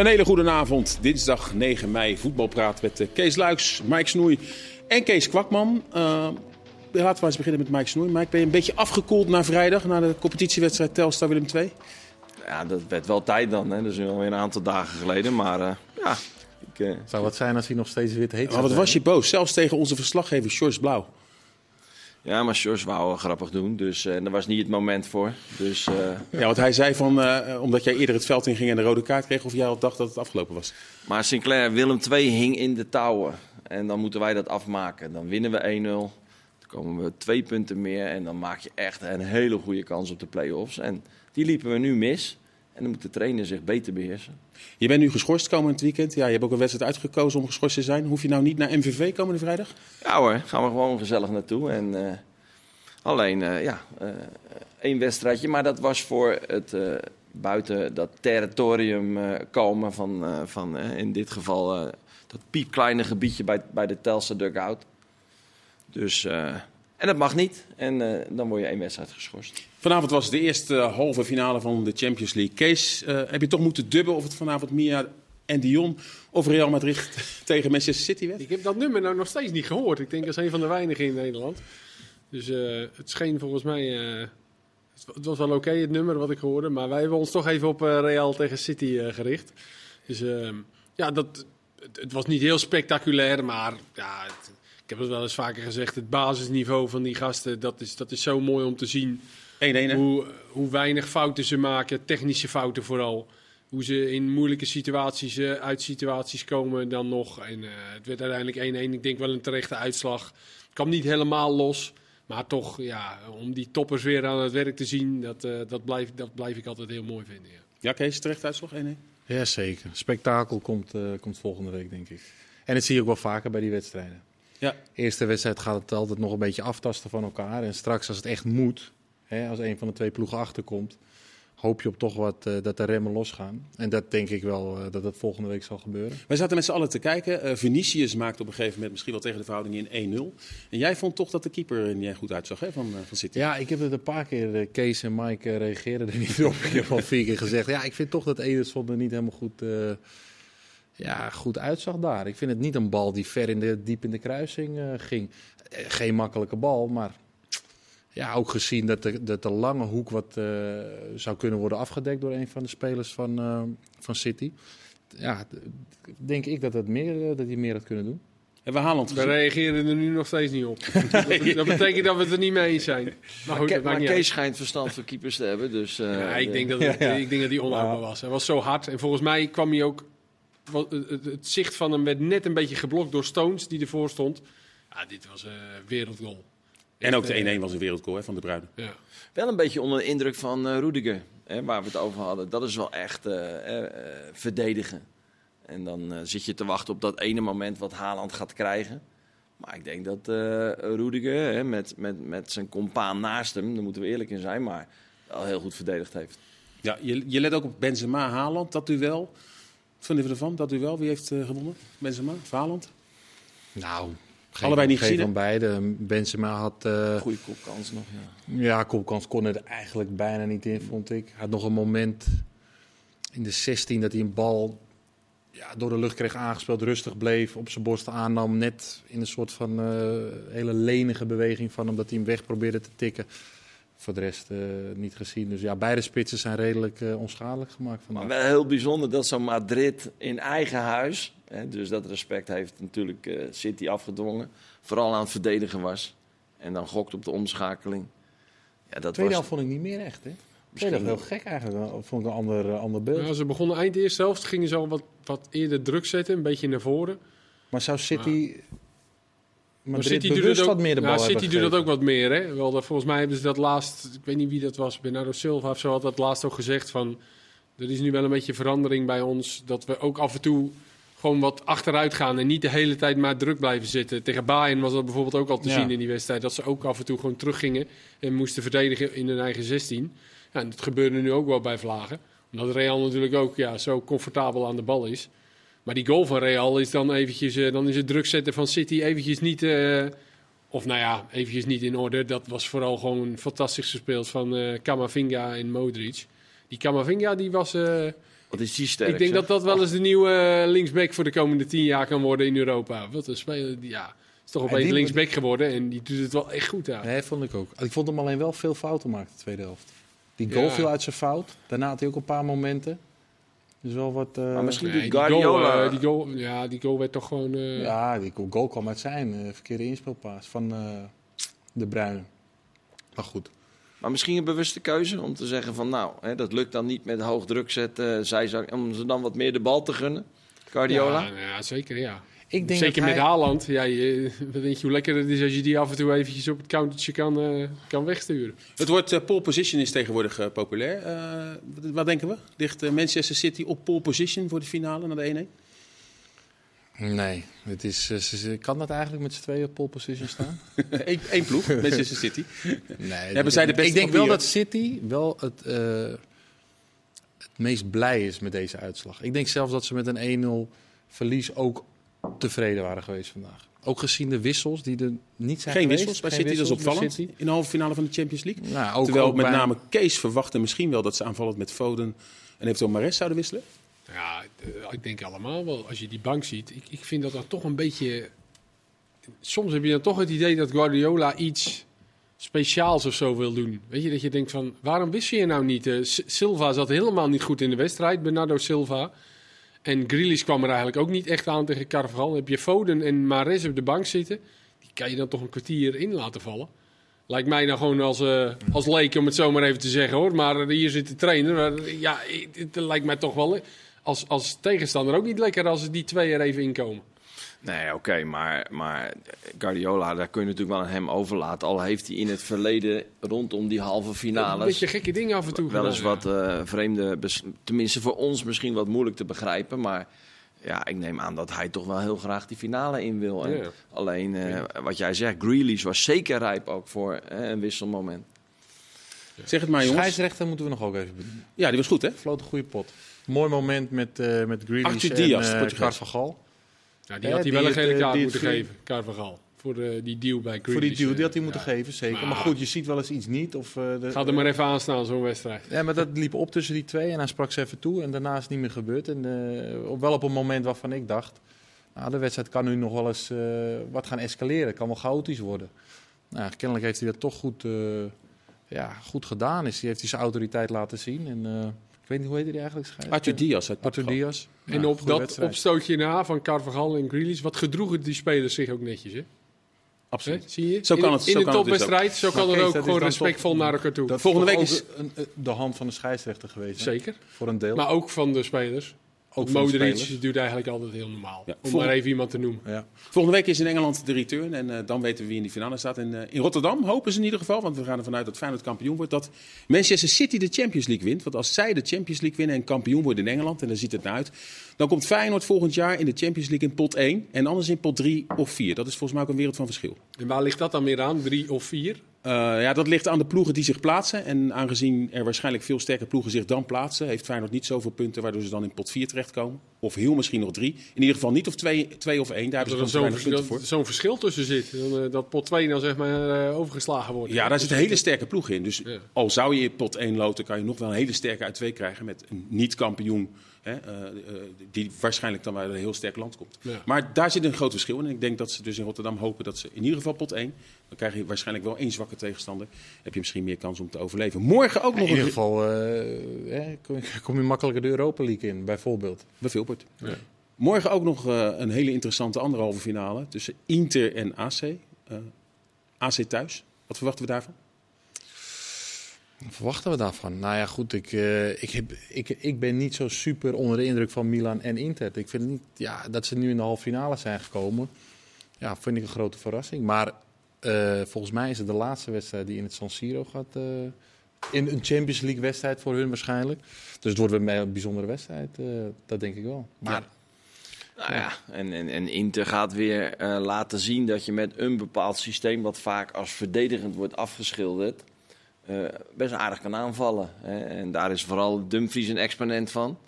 Een hele goede avond. Dinsdag 9 mei voetbalpraat met eh, Kees Luiks, Mike Snoei en Kees Kwakman. Uh, laten we eens beginnen met Mike Snoei. Mike, ben je een beetje afgekoeld na vrijdag, na de competitiewedstrijd Telstar Willem II? Ja, dat werd wel tijd dan. Hè. Dat is alweer een aantal dagen geleden. Maar uh, ja... Ik, uh... Zou wat zijn als hij nog steeds wit heet Maar wat was je boos? Zelfs tegen onze verslaggever George Blauw. Ja, maar George wou grappig doen, dus uh, daar was niet het moment voor. Dus, uh... Ja, want hij zei van, uh, omdat jij eerder het veld in ging en de rode kaart kreeg, of jij al dacht dat het afgelopen was. Maar Sinclair, Willem II hing in de touwen. En dan moeten wij dat afmaken. Dan winnen we 1-0. Dan komen we twee punten meer en dan maak je echt een hele goede kans op de play-offs. En die liepen we nu mis. En dan moet de trainer zich beter beheersen. Je bent nu geschorst komend weekend. Ja, je hebt ook een wedstrijd uitgekozen om geschorst te zijn. Hoef je nou niet naar MVV komende vrijdag? Ja hoor, gaan we gewoon gezellig naartoe. En, uh, alleen, uh, ja, uh, één wedstrijdje. Maar dat was voor het buiten dat territorium komen van, van in dit geval dat piepkleine gebiedje bij, bij de Telstar dugout. Dus... En dat mag niet. En uh, dan word je één wedstrijd geschorst. Vanavond was de eerste halve finale van de Champions League. Kees, uh, heb je toch moeten dubben of het vanavond Mia en Dion of Real Madrid tegen Manchester City werd? Ik heb dat nummer nou nog steeds niet gehoord. Ik denk dat is een van de weinigen in Nederland. Dus uh, het scheen volgens mij... het was wel oké okay, het nummer wat ik hoorde. Maar wij hebben ons toch even op Real tegen City gericht. Dus ehm, ja, dat, het, het, was niet heel spectaculair. Maar ja... Het, heb het wel eens vaker gezegd, het basisniveau van die gasten, dat is, dat is zo mooi om te zien. 1-1 hoe, hoe weinig fouten ze maken, technische fouten vooral. Hoe ze in moeilijke situaties, uh, uit situaties komen dan nog. En uh, het werd uiteindelijk 1-1. Ik denk wel een terechte uitslag. Het kwam niet helemaal los. Maar toch, ja, om die toppers weer aan het werk te zien, dat, uh, dat, blijf, dat blijf ik altijd heel mooi vinden. Ja, ja Kees, terecht uitslag 1-1? Ja, zeker. Spektakel komt, komt volgende week, denk ik. En dat zie je ook wel vaker bij die wedstrijden. Ja. Eerste wedstrijd gaat het altijd nog een beetje aftasten van elkaar. En straks als het echt moet, hè, als een van de twee ploegen achterkomt, hoop je op toch wat uh, dat de remmen losgaan. En dat denk ik wel uh, dat dat volgende week zal gebeuren. Wij zaten met z'n allen te kijken. Uh, Vinicius maakte op een gegeven moment misschien wel tegen de verhouding in 1-0. En jij vond toch dat de keeper er niet goed uitzag hè, van, van City? Ja, ik heb het een paar keer, Kees en Mike reageerden er niet op. Ik heb al vier keer gezegd, ja, ik vind toch dat Ederson er niet helemaal goed ja, goed uitzag daar. Ik vind het niet een bal die ver in de, diep in de kruising uh, ging. Uh, geen makkelijke bal, maar ja, ook gezien dat de, dat de lange hoek wat uh, zou kunnen worden afgedekt door een van de spelers van, van City. Ja, denk ik dat, het meer, dat hij meer had kunnen doen. En we Haaland We reageren er nu nog steeds niet op. dat, dat, betekent dat we het er niet mee eens zijn. Maar, goed, maar, maar Kees schijnt verstand voor keepers te hebben. Dus, uh, ja, ik, denk dat het, ja, ja. ik denk dat hij onhoudbaar was. Hij was zo hard. En volgens mij kwam hij ook het, het, zicht van hem werd net een beetje geblokt door Stones, die ervoor stond. Ja, dit was een wereldgoal. En ook de 1-1 was een wereldgoal hè, van de Bruiden. Ja. Wel een beetje onder de indruk van uh, Rudiger, hè, waar we het over hadden. Dat is wel echt uh, uh, verdedigen. En dan zit je te wachten op dat ene moment wat Haaland gaat krijgen. Maar ik denk dat Rudiger, hè, met, met, met zijn compaan naast hem, daar moeten we eerlijk in zijn, maar wel heel goed verdedigd heeft. Ja, je, je let ook op Benzema, Haaland, dat duel. Wat vinden we ervan, dat u wel? Wie heeft uh, gewonnen? Benzema, Valand? Nou, geen, allebei niet geen gezien. van beide. Benzema had... Uh, Goede kopkans nog, ja. Ja, kopkans kon er eigenlijk bijna niet in, vond ik. Hij had nog een moment in de 16 dat hij een bal ja, door de lucht kreeg aangespeeld, rustig bleef, op zijn borst aannam. Net in een soort van uh, hele lenige beweging van hem, dat hij hem weg probeerde te tikken. Voor de rest uh, niet gezien. Dus ja, beide spitsen zijn redelijk uh, onschadelijk gemaakt vandaag. Maar wel heel bijzonder dat zo'n Madrid in eigen huis, hè, dus dat respect heeft natuurlijk uh, City afgedwongen, vooral aan het verdedigen was. En dan gokt op de omschakeling. Ja, dat Tweede was... vond ik niet meer echt, hè? Tweede heel gek eigenlijk, vond ik een ander, ander beeld. Ja, ze begonnen eind eerste helft, gingen ze al wat, wat eerder druk zetten, een beetje naar voren. Maar zou City... Maar... Maar City doet het ook, wat meer de bal ja, City doet dat ook wat meer. Hè? Wel, dat, volgens mij hebben ze dat laatst, ik weet niet wie dat was, Bernardo Silva of zo had dat laatst ook gezegd van, er is nu wel een beetje verandering bij ons, dat we ook af en toe gewoon wat achteruit gaan en niet de hele tijd maar druk blijven zitten. Tegen Bayern was dat bijvoorbeeld ook al te ja. zien in die wedstrijd, dat ze ook af en toe gewoon teruggingen en moesten verdedigen in hun eigen 16. Ja, en dat gebeurde nu ook wel bij Vlagen, omdat Real natuurlijk ook ja, zo comfortabel aan de bal is. Maar die goal van Real is dan eventjes, uh, dan is het druk zetten van City eventjes niet, uh, of nou ja, eventjes niet in orde. Dat was vooral gewoon fantastisch gespeeld van uh, Camavinga en Modric. Die Camavinga die was, Wat is die sterk? Ik denk dat dat wel eens de nieuwe linksback voor de komende tien jaar kan worden in Europa. Wat een speler, ja, is toch opeens linksback geworden en die doet het wel echt goed aan. Nee, vond ik ook. Ik vond hem alleen wel veel fouten maken de tweede helft. Die goal viel uit zijn fout. Daarna had hij ook een paar momenten. Dus wel wat. Uh... Maar misschien nee, Guardiola. Die goal, uh, die goal, ja, die goal werd toch gewoon. Uh... Ja, die goal kwam uit zijn verkeerde inspeelpaas van de Bruinen. Maar goed. Maar misschien een bewuste keuze om te zeggen van nou, hè, dat lukt dan niet met hoog druk zetten. Zij om ze dan wat meer de bal te gunnen. Guardiola? Ja, ja zeker ja. Ik denk Zeker met Haaland. Ja, je, wat denk je hoe lekker het is als je die af en toe eventjes op het countertje kan, uh, kan wegsturen. Het woord uh, pole position is tegenwoordig uh, populair. wat denken we? Ligt Manchester City op pole position voor de finale naar de 1-1? Nee, het is, ze, kan dat eigenlijk met z'n tweeën op pole position staan? Eén ploeg, Manchester City. nee, Hebben zij de beste ik denk wel dat City wel het, het meest blij is met deze uitslag. Ik denk zelfs dat ze met een 1-0 verlies ook tevreden waren geweest vandaag. Ook gezien de wissels die er niet zijn Geen geweest. wissels bij City, dat is opvallend. In de halve finale van de Champions League. Nou, ook, Terwijl met name Kees verwachtte misschien wel dat ze aanvallend met Foden en eventueel Mares zouden wisselen. Ja, eh, ik denk allemaal wel. Als je die bank ziet, ik, ik vind dat dan toch een beetje... Soms heb je dan toch het idee dat Guardiola iets speciaals of zo wil doen. Weet je, dat je denkt van, waarom wist je nou niet? Uh, Silva zat helemaal niet goed in de wedstrijd, Bernardo Silva. En Grealish kwam er eigenlijk ook niet echt aan tegen Carvajal. Heb je Foden en Mares op de bank zitten. Die kan je dan toch een kwartier in laten vallen. Lijkt mij nou gewoon als, uh, als leek, om het zo maar even te zeggen hoor. Maar hier zit de trainer. ja, het, lijkt mij toch wel als, als tegenstander ook niet lekker als die twee er even inkomen. Nee, oké, maar, maar Guardiola, daar kun je natuurlijk wel aan hem overlaten. Al heeft hij in het verleden rondom die halve finales... Een beetje gekke dingen af en toe. Wel eens wat uh, vreemde, tenminste voor ons misschien wat moeilijk te begrijpen. Maar ja, ik neem aan dat hij toch wel heel graag die finale in wil. En Alleen, uh, wat jij zegt, Grealish was zeker rijp ook voor uh, een wisselmoment. Zeg het maar, jongens. Scheidsrechter moeten we nog ook even. Ja, die was goed, hè? Floot een goede pot. Mooi moment met, uh, met Grealish en Diaz, uh, Carvajal. Ja, die had hij wel een gele kaart moeten geven, Carvajal. Voor de, die deal bij Grealish. Voor die deal, die had hij moeten geven, zeker. Maar, goed, je ziet wel eens iets niet. Of, uh, de, Ga er maar even aan staan, zo'n wedstrijd. Ja, maar dat liep op tussen die twee en hij sprak ze even toe. En daarna is het niet meer gebeurd. En uh, wel op een moment waarvan ik dacht... Nou, de wedstrijd kan nu nog wel eens uh, wat gaan escaleren. Het kan wel chaotisch worden. Nou, kennelijk heeft hij dat toch goed, ja, goed gedaan. Is, hij heeft hij zijn autoriteit laten zien. En, weet niet, hoe heet hij eigenlijk? Arthur Diaz. Arthur Diaz. En op dat opstootje na van Carvajal en Grealish, wat gedroegen die spelers zich ook netjes, hè? Absoluut. Zie je? Zo kan het, in, in de topwedstrijd, zo kan het ook gewoon respectvol naar elkaar toe. Volgende week is de hand van de scheidsrechter geweest. Zeker. Voor een deel. Maar ook van de spelers. Ook Modric duurt eigenlijk altijd heel normaal. Om maar even iemand te noemen. Ja. Volgende week is in Engeland de return. En uh, dan weten we wie in die finale staat. En uh, in Rotterdam hopen ze in ieder geval, want we gaan ervan uit dat Feyenoord kampioen wordt, dat Manchester City de Champions League wint. Want als zij de Champions League winnen en kampioen worden in Engeland, en daar ziet het naar uit, dan komt Feyenoord volgend jaar in de Champions League in pot 1 en anders in pot 3 of 4. Dat is volgens mij ook een wereld van verschil. En waar ligt dat dan meer aan, 3 of 4? Uh, ja, dat ligt aan de ploegen die zich plaatsen. En aangezien er waarschijnlijk veel sterke ploegen zich dan plaatsen, heeft Feyenoord niet zoveel punten waardoor ze dan in pot 4 terechtkomen. Of heel misschien nog 3. In ieder geval niet of 2 of 1. Daar hebben ze zo'n verschil, voor. Zo'n verschil tussen zit. Uh, dat pot 2 dan zeg maar uh, overgeslagen wordt. Ja, daar zit een hele sterke ploeg in. Dus ja. al zou je pot 1 loten, kan je nog wel een hele sterke uit 2 krijgen met een niet-kampioen Hè, uh, uh, die waarschijnlijk dan uit een heel sterk land komt. Ja. Maar daar zit een groot verschil in. En ik denk dat ze dus in Rotterdam hopen dat ze in ieder geval pot 1. Dan krijg je waarschijnlijk wel één zwakke tegenstander. Heb je misschien meer kans om te overleven. Morgen ook nog in ieder geval uh, kom, kom, je makkelijker de Europa League in, bijvoorbeeld. Bijvoorbeeld. Ja. Morgen ook nog een hele interessante anderhalve finale tussen Inter en AC. AC thuis. Wat verwachten we daarvan? Wat verwachten we daarvan? Nou ja, goed, ik, uh, ik, heb, ik, ik ben niet zo super onder de indruk van Milan en Inter. Ik vind niet, ja, dat ze nu in de halve finale zijn gekomen, ja, vind ik een grote verrassing. Maar uh, volgens mij is het de laatste wedstrijd die in het San Siro gaat. Uh, in een Champions League wedstrijd voor hun waarschijnlijk. Dus het wordt een bijzondere wedstrijd, dat denk ik wel. Maar ja. Nou ja, en, en, en Inter gaat weer laten zien dat je met een bepaald systeem, wat vaak als verdedigend wordt afgeschilderd, best aardig kan aanvallen. Hè. En daar is vooral Dumfries een exponent van.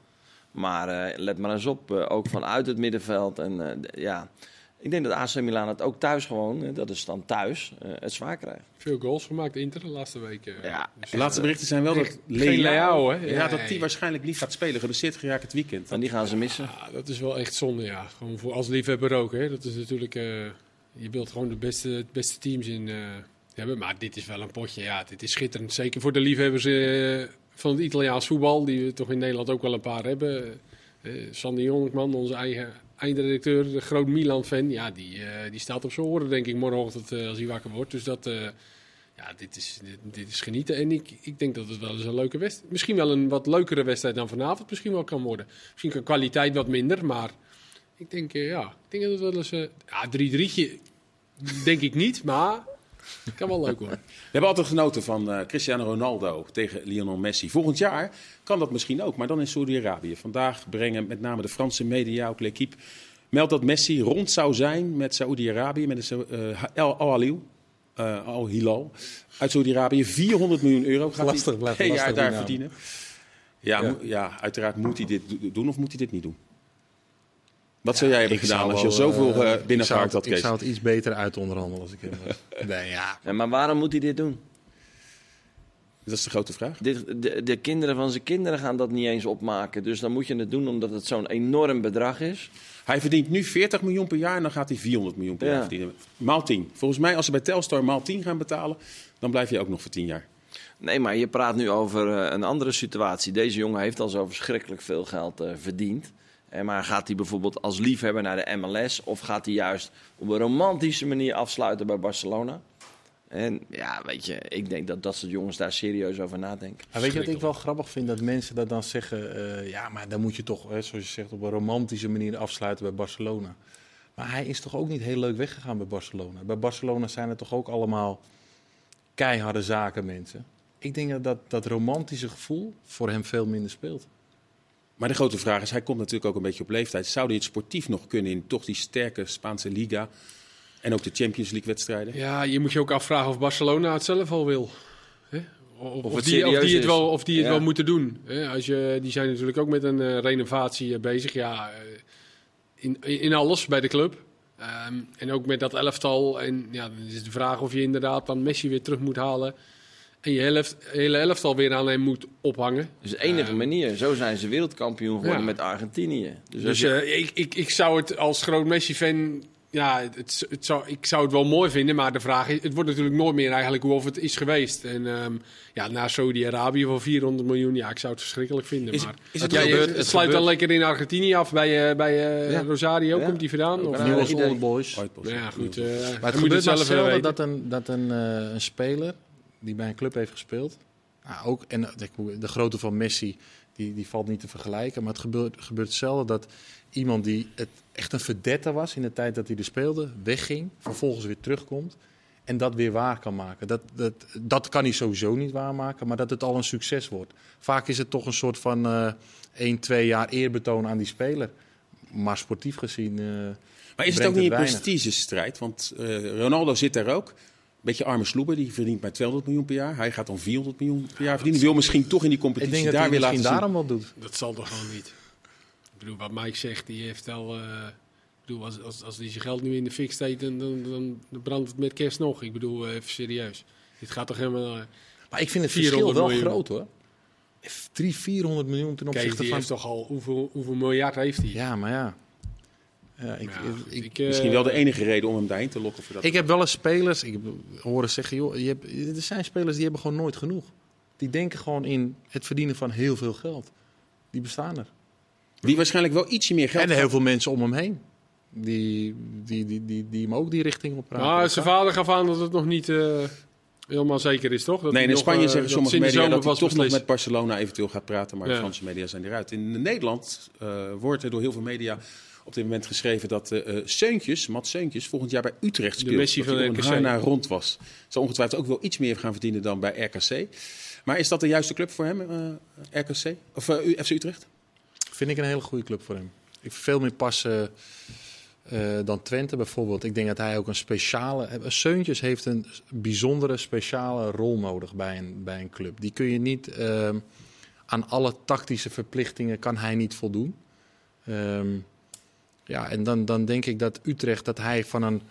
Maar uh, let maar eens op, uh, ook vanuit het middenveld. En ja, ik denk dat AC Milan het ook thuis gewoon, dat is dan thuis, het zwaar krijgt. Veel goals gemaakt Inter de laatste weken. Ja. Dus de laatste berichten zijn wel dat Leao, hè? Ja, dat die waarschijnlijk niet gaat spelen. Geblesseerd geraakt het weekend. En die gaan ze missen. Ja, dat is wel echt zonde, ja. Gewoon voor als liefhebber ook, hè. Dat is natuurlijk... je wilt gewoon de beste, beste teams in Maar dit is wel een potje, ja. Dit is schitterend. Zeker voor de liefhebbers van het Italiaans voetbal, die we toch in Nederland ook wel een paar hebben. Uh, Sandy Jonkman, onze eigen eindredacteur, de groot Milan-fan, ja, die, die staat op zijn oren, denk ik, morgenochtend als hij wakker wordt. Dus dat, ja, dit is, dit, is genieten. En ik, ik denk dat het wel eens een leuke wedstrijd, misschien wel een wat leukere wedstrijd dan vanavond misschien wel kan worden. Misschien kan kwaliteit wat minder, maar ik denk, ja, ik denk dat het wel eens, ja, 3-3'tje denk ik niet, maar kan wel leuk worden. We hebben altijd genoten van uh, Cristiano Ronaldo tegen Lionel Messi. Volgend jaar kan dat misschien ook, maar dan in Saudi-Arabië. Vandaag brengen met name de Franse media, ook L'Equipe, meldt dat Messi rond zou zijn met Saudi-Arabië, met de uh, El Al-Alil. Uh, Al-Hilal uit Saudi-Arabië. 400 miljoen euro gaat lastig, hij per jaar daar verdienen. Ja, ja. ja, uiteraard moet hij dit doen of moet hij dit niet doen? Wat zou jij hebben gedaan als je zoveel uh, binnengehaakt had, Ik zou het iets beter uit onderhandelen als ik hem nee, ja. ja. Maar waarom moet hij dit doen? Dat is de grote vraag. De, de, de, kinderen van zijn kinderen gaan dat niet eens opmaken. Dus dan moet je het doen omdat het zo'n enorm bedrag is. Hij verdient nu 40 miljoen per jaar en dan gaat hij 400 miljoen per jaar verdienen. Maal 10. Volgens mij, als ze bij Telstar maal 10 gaan betalen, dan blijf je ook nog voor 10 jaar. Nee, maar je praat nu over uh, een andere situatie. Deze jongen heeft al zo verschrikkelijk veel geld uh, verdiend. Eh, maar gaat hij bijvoorbeeld als liefhebber naar de MLS of gaat hij juist op een romantische manier afsluiten bij Barcelona? En ja, weet je, ik denk dat dat soort jongens daar serieus over nadenken. Maar weet je wat ik wel grappig vind? Dat mensen dat dan zeggen, uh, ja, maar dan moet je toch, hè, zoals je zegt, op een romantische manier afsluiten bij Barcelona. Maar hij is toch ook niet heel leuk weggegaan bij Barcelona? Bij Barcelona zijn er toch ook allemaal keiharde zaken, mensen. Ik denk dat dat, dat romantische gevoel voor hem veel minder speelt. Maar de grote vraag is, hij komt natuurlijk ook een beetje op leeftijd. Zou hij het sportief nog kunnen in toch die sterke Spaanse liga en ook de Champions League wedstrijden? Ja, je moet je ook afvragen of Barcelona het zelf al wil. Of, of, die, of, die, het wel, of die het wel moeten doen. Als je, die zijn natuurlijk ook met een uh, renovatie bezig. Ja, uh, in, in alles bij de club. Um, en ook met dat elftal. En ja, dan is de vraag of je inderdaad dan Messi weer terug moet halen. En je helft, hele elftal weer aan hem moet ophangen. Dus de enige uh, manier. Zo zijn ze wereldkampioen geworden ja. met Argentinië. Dus, dus je... uh, ik, ik, ik zou het als groot Messi-fan... Ja, het, het zou, ik zou het wel mooi vinden, maar de vraag is... Het wordt natuurlijk nooit meer eigenlijk hoe of het is geweest. En um, ja, na Saudi-Arabië voor 400 miljoen, ja, ik zou het verschrikkelijk vinden. Is, maar is het, ja, gebeurd, het, het sluit dan lekker in Argentinië af bij, uh, bij ja. Rosario, komt hij vandaan? Of Nieuws Old Boys. Ja, goed. maar het gebeurt zelf dat een, dat een, een speler die bij een club heeft gespeeld nou, ook, en de grootte van Messi, die, die valt niet te vergelijken. Maar het gebeurt, gebeurt hetzelfde dat iemand die het echt een verdette was in de tijd dat hij er speelde, wegging, vervolgens weer terugkomt en dat weer waar kan maken. Dat, dat, dat kan hij sowieso niet waarmaken, maar dat het al een succes wordt. Vaak is het toch een soort van uh, 1, 2 jaar eerbetoon aan die speler. Maar sportief gezien. Uh, maar is het ook niet een prestigestrijd? Want uh, Ronaldo zit daar ook beetje arme sloeber, die verdient maar 200 miljoen per jaar. Hij gaat dan 400 miljoen per jaar verdienen. Wil misschien toch in die competitie ik denk daar weer laten zien. daarom wat doet. Dat zal toch gewoon niet. Ik bedoel, wat Mike zegt, die heeft al... Uh, ik bedoel, als, als, als die zijn geld nu in de fik steekt, dan, dan, dan, brandt het met kerst nog. Ik bedoel, uh, even serieus. Dit gaat toch helemaal... Uh, maar ik vind het verschil wel miljoen. groot hoor. 300, 400 miljoen ten opzichte Kijk, die van... heeft toch al... Hoeveel, hoeveel miljard heeft hij? Ja, maar ja. Ja, ik, ik, ik, misschien wel de enige reden om hem daarheen te lokken. Voor dat ik heb wel eens spelers, ik heb horen zeggen, joh, je hebt, er zijn spelers die hebben gewoon nooit genoeg. Die denken gewoon in het verdienen van heel veel geld. Die bestaan er. Die waarschijnlijk wel ietsje meer geld En heel veel mensen om hem heen. Die, die, die, die, die hem ook die richting op praten. Nou, zijn vader gaf aan dat het nog niet uh, helemaal zeker is, toch? Dat nee, in Spanje uh, zeggen sommige media dat hij toch nog met Barcelona eventueel gaat praten. Maar ja. de Franse media zijn eruit. In Nederland uh, wordt er door heel veel media op dit moment geschreven dat uh, Seuntjes, Matt Seuntjes, volgend jaar bij Utrecht speelt. De Messi van RKC. een naar rond was. Zou ongetwijfeld ook wel iets meer gaan verdienen dan bij RKC. Maar is dat de juiste club voor hem, uh, RKC? Of uh, FC Utrecht? Vind ik een hele goede club voor hem. Ik veel meer passen uh, dan Twente bijvoorbeeld. Ik denk dat hij ook een speciale... Seuntjes heeft een bijzondere, speciale rol nodig bij een, bij een club. Die kun je niet... Ehm, aan alle tactische verplichtingen kan hij niet voldoen. Um, Ja, en dan, dan denk ik dat Utrecht, dat hij van een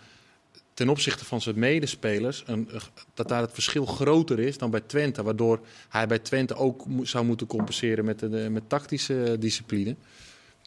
ten opzichte van zijn medespelers, een, dat daar het verschil groter is dan bij Twente. Waardoor hij bij Twente ook zou moeten compenseren met, de, met tactische discipline.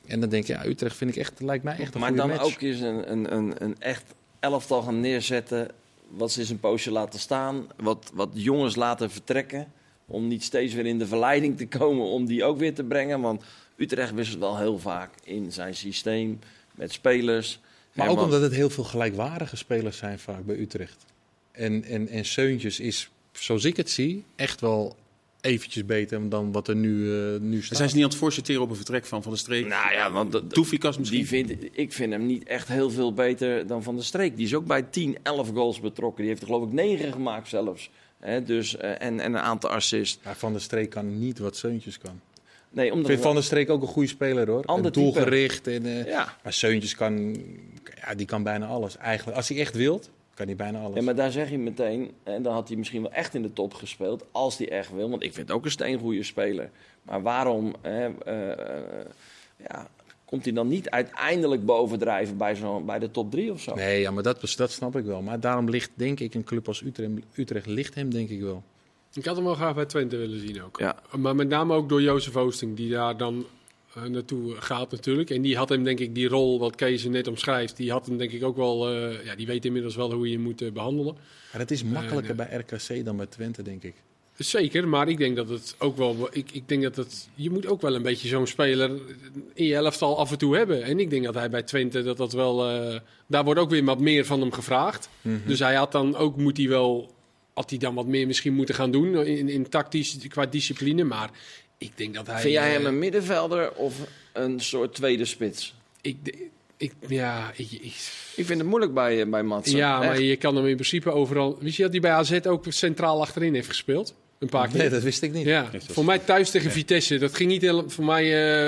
En dan denk je, ja, Utrecht vind ik echt, lijkt mij echt een maar goede match. Maar dan ook eens een, een, een, een echt elftal gaan neerzetten. Wat ze eens een poosje laten staan. Wat, wat jongens laten vertrekken. Om niet steeds weer in de verleiding te komen om die ook weer te brengen. Want Utrecht wisselt wel heel vaak in zijn systeem met spelers. Maar ook omdat het heel veel gelijkwaardige spelers zijn vaak bij Utrecht. En, en, en Seuntjes is, zoals ik het zie, echt wel eventjes beter dan wat er nu, uh, nu staat. Zijn ze niet aan het forceren op een vertrek van Van de Streek? Nou ja, want Toefikas misschien? Die vind, ik vind hem niet echt heel veel beter dan Van de Streek. Die is ook bij 10, 11 goals betrokken. Die heeft er geloof ik 9 gemaakt zelfs. He, dus, uh, en, en een aantal assists. Ja, van der Streek kan niet wat Seuntjes kan. Nee, omdat ik vind Van der Streek ook een goede speler hoor. Ander doelgericht. En, uh, ja. Maar Seuntjes kan, ja, die kan bijna alles. Eigenlijk, als hij echt wilt, kan hij bijna alles. Ja, maar daar zeg je meteen, en dan had hij misschien wel echt in de top gespeeld, als hij echt wil. Want ik vind ook een steengoede speler. Maar waarom hè, uh, ja, komt hij dan niet uiteindelijk bovendrijven bij, zo, bij de top 3 of zo? Nee, ja, maar dat, dat snap ik wel. Maar daarom ligt, denk ik, een club als Utrecht, Utrecht ligt hem denk ik wel. Ik had hem wel graag bij Twente willen zien ook. Ja. Maar met name ook door Jozef Oosting, die daar dan uh, naartoe gaat natuurlijk. En die had hem denk ik die rol, wat Kees net omschrijft, die had hem denk ik ook wel, uh, ja, die weet inmiddels wel hoe je hem moet uh, behandelen. Maar het is makkelijker bij RKC dan bij Twente, denk ik. Zeker, maar ik denk dat het ook wel. Ik, ik denk dat het. Je moet ook wel een beetje zo'n speler in je elftal af en toe hebben. En ik denk dat hij bij Twente dat dat wel. daar wordt ook weer wat meer van hem gevraagd. Mm -hmm. Dus hij had dan ook moet hij wel had hij dan wat meer misschien moeten gaan doen in, in tactisch qua discipline. Maar ik denk dat hij. Vind jij hem een middenvelder of een soort tweede spits? Ik, ik, ja, ik, ik, ik vind het moeilijk bij, bij Mats. Ja, maar je kan hem in principe overal. Wist je dat hij bij AZ ook centraal achterin heeft gespeeld? Een paar keer. Nee, dat wist ik niet. Ja, voor mij thuis tegen Vitesse. Dat ging niet helemaal. Voor mij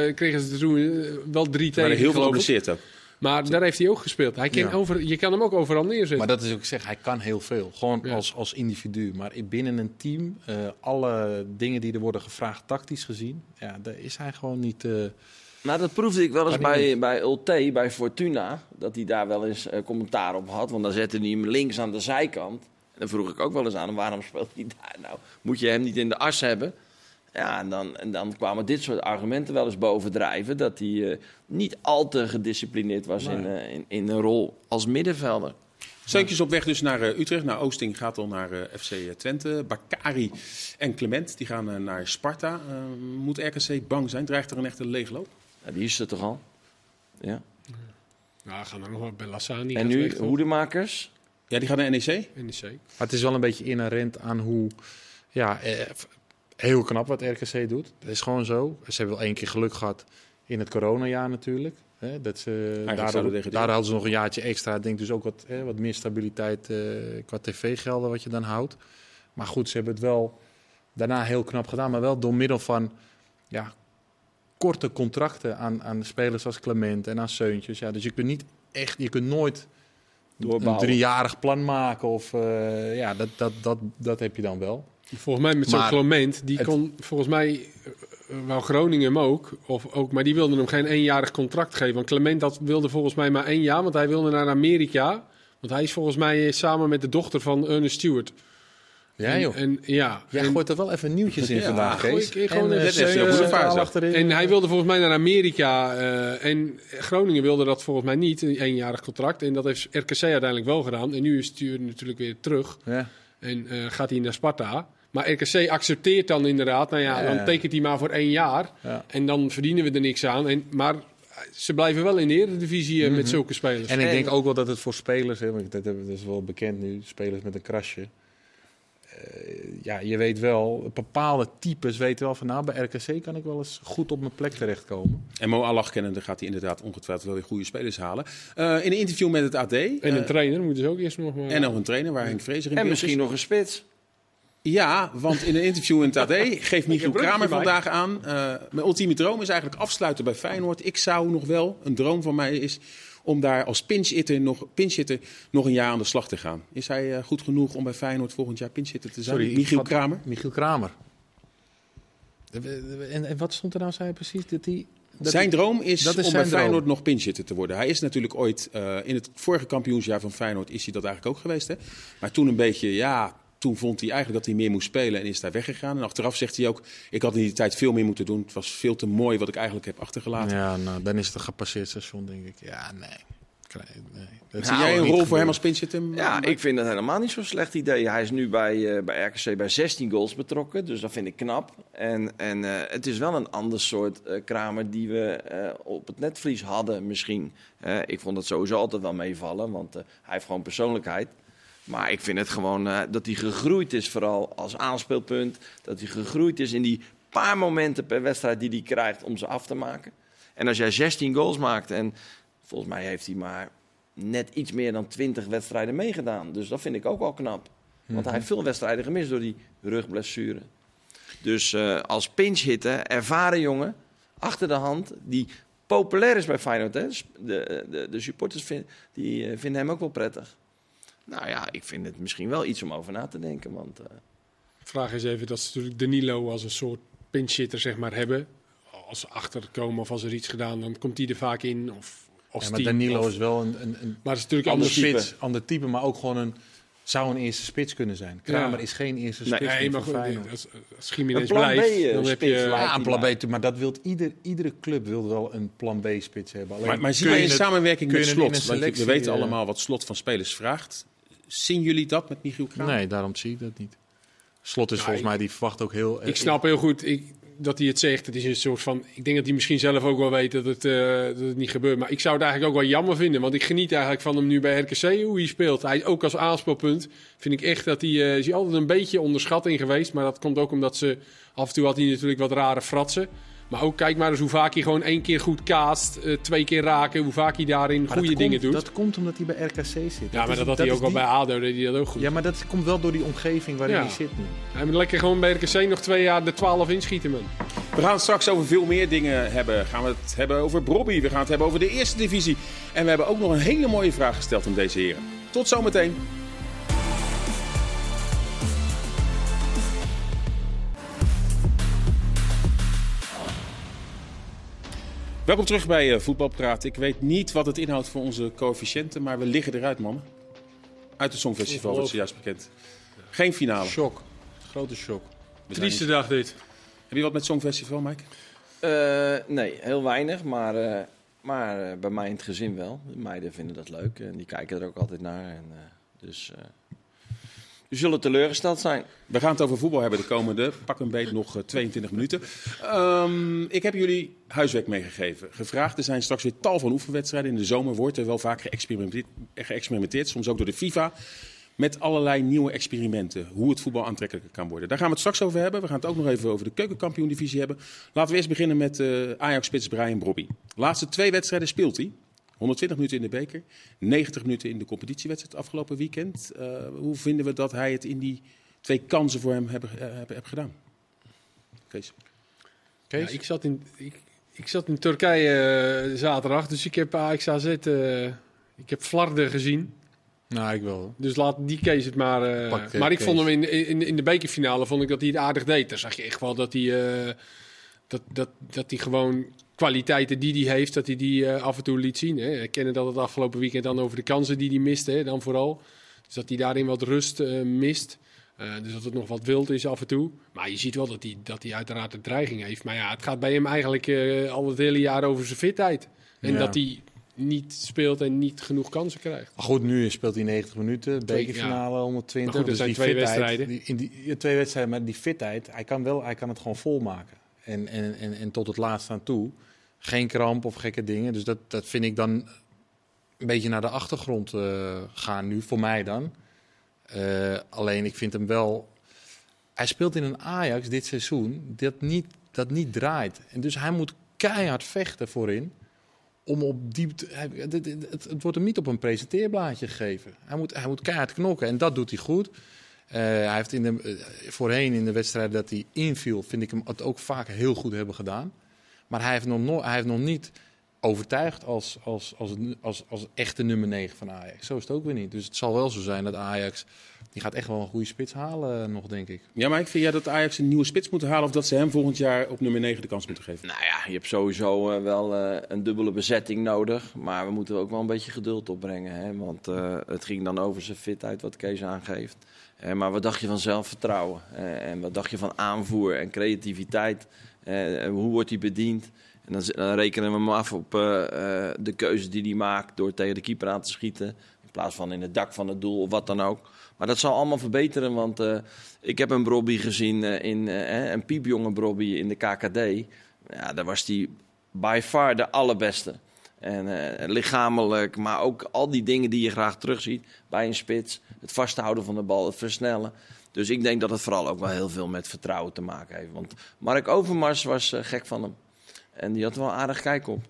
uh, kregen ze toen wel drie tegen. Maar heel veel geblesseerd ook. Maar daar heeft hij ook gespeeld. Hij kan over, je kan hem ook overal neerzetten. Maar dat is ook zeg, hij kan heel veel. Gewoon als, als individu. Maar binnen een team, uh, alle dingen die er worden gevraagd tactisch gezien, ja, daar is hij gewoon niet. Uh, nou, dat proefde ik wel eens bij, bij Ulte, bij Fortuna. Dat hij daar wel eens uh, commentaar op had. Want dan zette hij hem links aan de zijkant. En dan vroeg ik ook wel eens aan hem, waarom speelt hij daar nou? Moet je hem niet in de as hebben? Ja, en dan, en dan kwamen dit soort argumenten wel eens bovendrijven. Dat hij uh, niet al te gedisciplineerd was in, uh, in, in, een rol als middenvelder. Steuntjes op weg dus naar uh, Utrecht. Nou, Oosting gaat al naar FC Twente. Bakari en Clement die gaan naar Sparta. moet RKC bang zijn? Dreigt er een echte leegloop? Ja, die is er toch al? Ja. Nou, gaan er nog wel bij Lassani. En nu hoedemakers? Ja, die gaan naar NEC. NEC. Maar het is wel een beetje inherent aan hoe... Ja, heel knap wat RKC doet. Dat is gewoon zo. Ze hebben wel één keer geluk gehad in het coronajaar natuurlijk. Hè, dat ze, daardoor, daar hadden ze nog een jaartje extra. Ik denk dus ook wat, hè, wat meer stabiliteit uh, qua tv-gelden wat je dan houdt. Maar goed, ze hebben het wel daarna heel knap gedaan. Maar wel door middel van ja, korte contracten aan, aan spelers als Clement en aan Seuntjes. Ja, dus je kunt niet echt, je kunt nooit een driejarig plan maken. Of, uh, ja, dat, dat, dat, dat heb je dan wel. Volgens mij met zo'n Clement, die kon volgens mij uh, wel Groningen hem ook, of ook, maar die wilde hem geen eenjarig contract geven. Want Clement dat wilde volgens mij maar één jaar, want hij wilde naar Amerika. Want hij is volgens mij samen met de dochter van Ernest Stewart. Ja, joh. En, ja, Jij en, gooit er wel even nieuwtjes in ja, vandaag, Kees. Ik, gewoon en, uh, en hij wilde volgens mij naar Amerika. Uh, en Groningen wilde dat volgens mij niet, een eenjarig contract. En dat heeft RKC uiteindelijk wel gedaan. En nu is Stuur natuurlijk weer terug. Ja. En uh, gaat hij naar Sparta. Maar RKC accepteert dan inderdaad, nou ja, dan tekent hij maar voor één jaar. Ja. En dan verdienen we er niks aan. En, maar ze blijven wel in de Eredivisie mm -hmm. met zulke spelers. En ik denk ook wel dat het voor spelers, hè, want dat is wel bekend nu, spelers met een krasje. Uh, ja, je weet wel, bepaalde types weten wel van nou, bij RKC kan ik wel eens goed op mijn plek terechtkomen. En Mo Allah kennende gaat hij inderdaad ongetwijfeld wel weer goede spelers halen. Uh, in een interview met het AD. En een trainer moeten ze ook eerst nog maar... En nog een trainer waar Henk Vrezer in En misschien is. nog een spits. Ja, want in een interview in het AD geeft Michiel Kramer vandaag aan... Uh, mijn ultieme droom is eigenlijk afsluiten bij Feyenoord. Ik zou nog wel, een droom van mij is om daar als pinchhitter nog, pinchhitter nog een jaar aan de slag te gaan. Is hij uh, goed genoeg om bij Feyenoord volgend jaar pinchhitter te zijn? Sorry, Michiel Kramer? Michiel Kramer. En, en, wat stond er nou, zei precies? Dat hij zijn droom is, dat is om bij Feyenoord nog pinchitter te worden. Hij is natuurlijk ooit, uh, in het vorige kampioensjaar van Feyenoord is hij dat eigenlijk ook geweest. Hè? Maar toen een beetje, ja, toen vond hij eigenlijk dat hij meer moest spelen en is daar weggegaan. En achteraf zegt hij ook, ik had in die tijd veel meer moeten doen. Het was veel te mooi wat ik eigenlijk heb achtergelaten. Ja, nou, dan is het een gepasseerd station, denk ik. Ja, nee. Nee. Dat zie jij een rol voor hem als pinchitter? Ja, ik vind het helemaal niet zo'n slecht idee. Hij is nu bij, uh, bij RKC bij 16 goals betrokken, dus dat vind ik knap. En, en uh, het is wel een ander soort uh, Kramer die we op het netvlies hadden misschien. ik vond het sowieso altijd wel meevallen, want hij heeft gewoon persoonlijkheid. Maar ik vind het gewoon dat hij gegroeid is, vooral als aanspeelpunt. Dat hij gegroeid is in die paar momenten per wedstrijd die hij krijgt om ze af te maken. En als jij 16 goals maakt en volgens mij heeft hij maar net iets meer dan 20 wedstrijden meegedaan. Dus dat vind ik ook wel knap. Want hij heeft veel wedstrijden gemist door die rugblessure. Dus uh, als pinchhitter, ervaren jongen, achter de hand, die populair is bij Feyenoord. Hè? De, de, de supporters vind, die, uh, vinden hem ook wel prettig. Nou ja, ik vind het misschien wel iets om over na te denken. Want, uh... Vraag is even dat ze natuurlijk Danilo als een soort pinchhitter zeg maar, hebben. Als ze achterkomen of als er iets gedaan, dan komt hij er vaak in. Of ja, maar Danilo is wel een, een, een maar het is natuurlijk ander spits, type. ander type, maar ook gewoon een zou een eerste spits kunnen zijn. Kramer is geen eerste spits. Nee, nee maar goed, als, blijft, dan heb je... Ja, een plan B, maar dat wil ieder, iedere club wil wel een plan B-spits hebben. Alleen maar, maar zie je in samenwerking met Slot? Want we weten eh, allemaal wat Slot van spelers vraagt. Zien jullie dat met Michiel Kramer? Nee, daarom zie ik dat niet. Slot is volgens mij, die verwacht ook heel... Ik snap heel goed, ik, dat hij het zegt. Het is een soort van. Ik denk dat hij misschien zelf ook wel weet dat het, uh, dat het niet gebeurt. Maar ik zou het eigenlijk ook wel jammer vinden. Want ik geniet eigenlijk van hem nu bij RKC, hoe hij speelt. Hij ook als aanspelpunt vind ik echt dat hij. Uh, is hij altijd een beetje onderschatting geweest. Maar dat komt ook omdat ze. Af en toe had hij natuurlijk wat rare fratsen. Maar ook kijk maar eens hoe vaak hij gewoon één keer goed kaast, uh, twee keer raken, hoe vaak hij daarin goede dingen doet. Dat komt omdat hij bij RKC zit. Ja, maar dat, had hij ook wel bij ADO, deed hij dat ook goed. Ja, maar dat komt wel door die omgeving waarin hij zit nu. Hij moet lekker gewoon bij RKC nog twee jaar de 12 inschieten, man. We gaan het straks over veel meer dingen hebben. Gaan we het hebben over Brobby, we gaan het hebben over de eerste divisie. En we hebben ook nog een hele mooie vraag gesteld aan deze heren. Tot zometeen. Welkom terug bij uh, Voetbalpraat. Ik weet niet wat het inhoudt voor onze coëfficiënten, maar we liggen eruit, mannen. Uit het Songfestival wordt zojuist bekend. Geen finale. Shock. Grote shock. Trieste dag dit. Heb je wat met Songfestival, Mike? Uh, nee, heel weinig, maar, uh, maar bij mij in het gezin wel. De meiden vinden dat leuk en die kijken er ook altijd naar. En, dus zullen teleurgesteld zijn. We gaan het over voetbal hebben de komende, pak een beet, nog 22 eh, minuten. Um, ik heb jullie huiswerk meegegeven. Gevraagd, er zijn straks weer tal van oefenwedstrijden. In de zomer wordt er wel vaak geëxperimenteerd, soms ook door de FIFA. Met allerlei nieuwe experimenten. Hoe het voetbal aantrekkelijker kan worden. Daar gaan we het straks over hebben. We gaan het ook nog even over de keukenkampioen-divisie hebben. Laten we eerst beginnen met uh, Ajax-spits Brian Brobby. De laatste twee wedstrijden speelt hij. 120 minuten in de beker, 90 minuten in de competitiewedstrijd afgelopen weekend. Uh, hoe vinden we dat hij het in die twee kansen voor hem hebben heb, heb gedaan? Kees? Kees? Ja, ik, zat in, ik, ik zat in Turkije uh, zaterdag, dus ik heb AX AZ, uh, ik heb Flarden gezien. Nou, ik wel. Dus laat die Kees het maar. maar ik vond hem in, in, in de bekerfinale vond ik dat hij het aardig deed. Daar zag je echt wel dat hij, dat, dat, dat hij gewoon kwaliteiten die hij heeft, dat hij die uh, af en toe liet zien. Hè. We kennen dat het afgelopen weekend dan over de kansen die hij miste, hè, dan vooral. Dus dat hij daarin wat rust uh, mist. Uh, dus dat het nog wat wild is af en toe. Maar je ziet wel dat hij, dat hij uiteraard een dreiging heeft. Maar ja, het gaat bij hem eigenlijk al het hele jaar over zijn fitheid. En ja. dat hij niet speelt en niet genoeg kansen krijgt. Maar goed, nu speelt hij 90 minuten, bekerfinale ja. 120. Maar goed, dus zijn die twee fitheid, wedstrijden. In die, twee wedstrijden, maar die fitheid, hij kan, wel, hij kan het gewoon volmaken. En, en, en, en tot het laatste aan toe geen kramp of gekke dingen. Dus dat, dat vind ik dan een beetje naar de achtergrond uh, gaan nu, voor mij dan. Uh, alleen ik vind hem wel. Hij speelt in een Ajax dit seizoen dat niet, dat niet draait. En dus hij moet keihard vechten voorin. Om op diepte. Het, het, het, wordt hem niet op een presenteerblaadje gegeven. Hij moet, hij moet keihard knokken en dat doet hij goed. Uh, hij heeft in de, voorheen in de wedstrijd dat hij inviel, vind ik hem het ook vaak heel goed hebben gedaan. Maar hij heeft nog, no hij heeft nog niet overtuigd als, als, als, als, als echte nummer 9 van Ajax. Zo is het ook weer niet. Dus het zal wel zo zijn dat Ajax die gaat echt wel een goede spits halen nog, denk ik. Ja, maar ik vind jij dat Ajax een nieuwe spits moet halen... of dat ze hem volgend jaar op nummer 9 de kans moeten geven? Nou ja, je hebt sowieso uh, wel uh, een dubbele bezetting nodig. Maar we moeten ook wel een beetje geduld opbrengen. Hè? Want uh, het ging dan over zijn fitheid, wat Kees aangeeft. Maar wat dacht je van zelfvertrouwen? en wat dacht je van aanvoer en creativiteit? hoe wordt hij bediend? En dan, rekenen we hem af op de keuze die hij maakt door tegen de keeper aan te schieten. In plaats van in het dak van het doel of wat dan ook. Maar dat zal allemaal verbeteren, want ik heb een Brobby gezien, in, een piepjonge Brobby in de KKD. Ja, daar was hij by far de allerbeste. En lichamelijk, maar ook al die dingen die je graag terugziet bij een spits. Het vasthouden van de bal, het versnellen. Dus ik denk dat het vooral ook wel heel veel met vertrouwen te maken heeft. Want Mark Overmars was gek van hem. En die had wel aardig kijk op.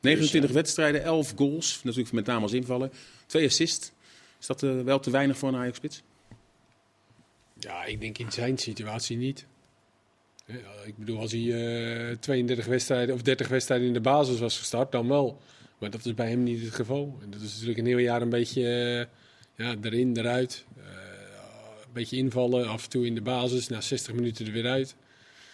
29 dus, wedstrijden, 11 goals. Natuurlijk met name als invallen. Twee assists. Is dat uh, wel te weinig voor een Ajax-spits? Ja, ik denk in zijn situatie niet. Ja, ik bedoel, als hij uh, eh, 32 wedstrijden of 30 wedstrijden in de basis was gestart, dan wel. Maar dat is bij hem niet het geval. En dat is natuurlijk een heel jaar een beetje uh, ja, erin, eruit. een beetje invallen, af en toe in de basis, na 60 minuten er weer uit.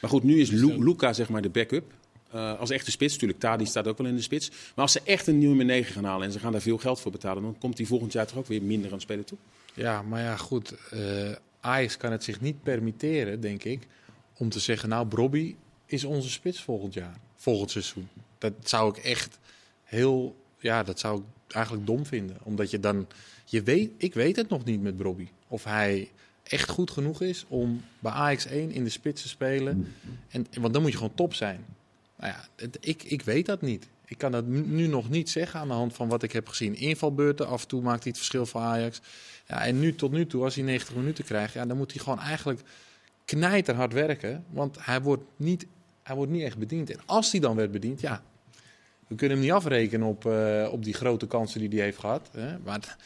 Maar goed, nu is dus Luca zeg maar de backup. Uh, als echte spits, natuurlijk, Tadi staat ook wel in de spits. Maar als ze echt een nieuwe 9 gaan halen en ze gaan daar veel geld voor betalen, dan komt hij volgend jaar toch ook weer minder aan spelen toe. Ja, maar ja, goed. Uh, Ajax kan het zich niet permitteren, denk ik, om te zeggen: Nou, Brobby is onze spits volgend jaar, volgend seizoen. Dat zou ik echt heel, ja, dat zou ik eigenlijk dom vinden. Omdat je dan, je weet, ik weet het nog niet met Brobby. Of hij echt goed genoeg is om bij Ajax 1 in de spits te spelen. En, want dan moet je gewoon top zijn. Nou ja, ik, ik weet dat niet. Ik kan dat nu nog niet zeggen aan de hand van wat ik heb gezien. Invalbeurten, af en toe maakt hij het verschil voor Ajax. Ja, en nu tot nu toe, als hij 90 minuten krijgt, ja, dan moet hij gewoon eigenlijk knijterhard werken. Want hij wordt, niet, hij wordt niet echt bediend. En als hij dan werd bediend, ja, we kunnen hem niet afrekenen op, uh, op die grote kansen die hij heeft gehad. Hè? Maar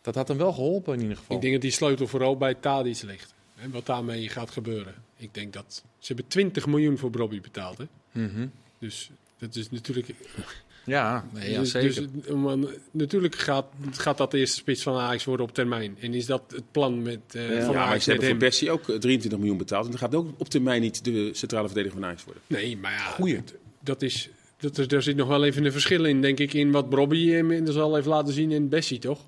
dat had hem wel geholpen in ieder geval. Ik denk dat die sleutel vooral bij Tadic ligt. En wat daarmee gaat gebeuren. Ik denk dat ze hebben 20 miljoen voor Bobby betaald. Hè? Mm Dus dat is natuurlijk. Ja, nee, ja dus- zeker. Dus, man, natuurlijk gaat, gaat dat de eerste spits van Ajax worden op termijn. En is dat het plan met uh, ja, van ja, Ajax? Hebben voor Bessie ook 23 eh, miljoen betaald. En dat gaat ook op termijn niet de centrale verdediger van Ajax worden. Nee, maar ja, Goeie. dat is, dat er, daar zit nog wel even een verschil in, denk ik, in wat Bobby inmiddels al heeft laten zien in Bessie, toch?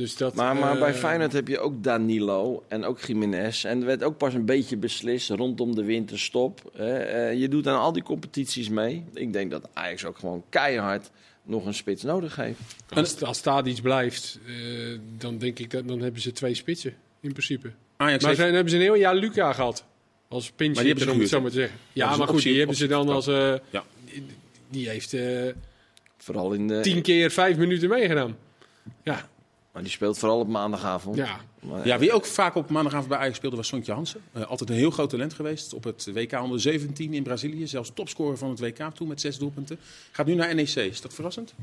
Dus dat, maar, maar bij eh, Feyenoord heb je ook Danilo en ook Jiménez. En er werd ook pas een beetje beslist rondom de winterstop. Uh, je doet aan al die competities mee. Ik denk dat Ajax ook gewoon keihard nog een spits nodig heeft. Als, als daar iets blijft, uh, dan denk ik dat dan hebben ze twee spitsen in principe. Ajax maar heeft... dan hebben ze een heel jaar Luca gehad. Als pinch, om het zo maar te zeggen. Ja, maar goed, die hebben ze dan als... Uh, ja. die, die, heeft... Vooral in de... Tien keer vijf minuten meegedaan. Ja, maar die speelt vooral op maandagavond. Ja, ja wie ook vaak op maandagavond bij Ajax speelde was Sontje Hansen. Uh, altijd een heel groot talent geweest op het WK onder 17 in Brazilië. Zelfs topscorer van het WK toen met zes doelpunten. Gaat nu naar NEC. Is dat verrassend?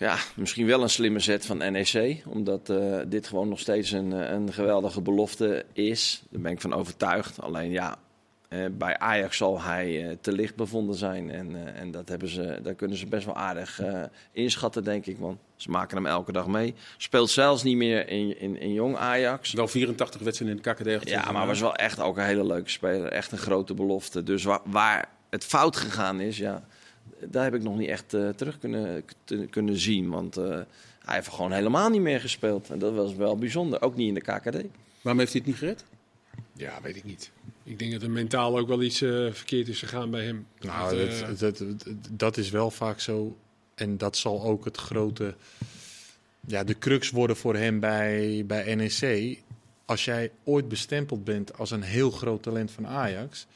Ja, misschien wel een slimme zet van NEC. Omdat uh, dit gewoon nog steeds een, eh, een geweldige belofte is. Daar ben ik van overtuigd. Alleen ja, uh, bij Ajax zal hij uh, te licht bevonden zijn. En, uh, en dat hebben ze, daar kunnen ze best wel aardig inschatten, denk ik. Want ze maken hem elke dag mee. Speelt zelfs niet meer in, in, in jong Ajax. Wel 84 wedstrijden in de KKD. Ja, maar was wel echt ook een hele leuke speler. Echt een grote belofte. Dus waar, waar het fout gegaan is, ja, daar heb ik nog niet echt terug kunnen, te, kunnen zien. Want hij heeft gewoon helemaal niet meer gespeeld. En dat was wel bijzonder. Ook niet in de KKD. Waarom heeft hij het niet gered? Ja, weet ik niet. Ik denk dat er mentaal ook wel iets uh, verkeerd is gegaan bij hem. Nou, dat, dat, dat, dat, is wel vaak zo. En dat zal ook het grote, ja, de crux worden voor hem bij, bij NEC. Als jij ooit bestempeld bent als een heel groot talent van Ajax,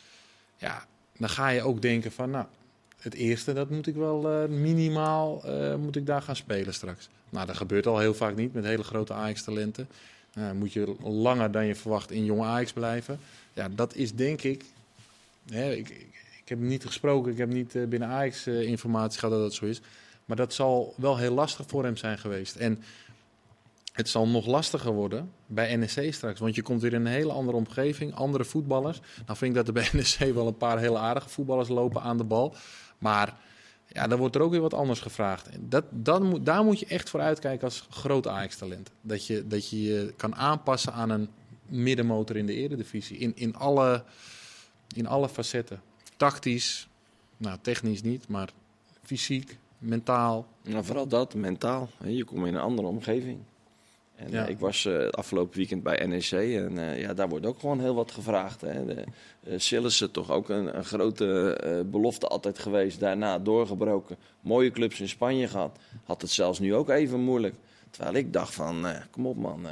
ja, dan ga je ook denken van, nou, het eerste, dat moet ik wel uh, minimaal, moet ik daar gaan spelen straks. Nou, dat gebeurt al heel vaak niet met hele grote Ajax-talenten. Moet je langer dan je verwacht in jonge Ajax blijven. Ja, dat is denk ik. Hè, ik, ik, heb niet gesproken, ik heb niet uh, binnen Ajax uh, informatie gehad dat dat zo is. Maar dat zal wel heel lastig voor hem zijn geweest. En het zal nog lastiger worden bij NEC straks. Want je komt weer in een hele andere omgeving, andere voetballers. Nou vind ik dat er bij NEC wel een paar hele aardige voetballers lopen aan de bal. Maar Ja, dan wordt er ook weer wat anders gevraagd. Dat, moet, daar moet je echt voor uitkijken als groot Ajax-talent. Dat je, dat je je kan aanpassen aan een middenmotor in de eredivisie. In, in, alle, in alle facetten. Tactisch, nou, technisch niet, maar fysiek, mentaal. Nou, vooral dat, mentaal. Je komt in een andere omgeving. En ja. Eh, ik was uh, afgelopen weekend bij NEC en uh, ja, daar wordt ook gewoon heel wat gevraagd. Hè. De, toch ook een, een grote belofte altijd geweest. Daarna doorgebroken. Mooie clubs in Spanje gehad. Had het zelfs nu ook even moeilijk. Terwijl ik dacht van, kom op man,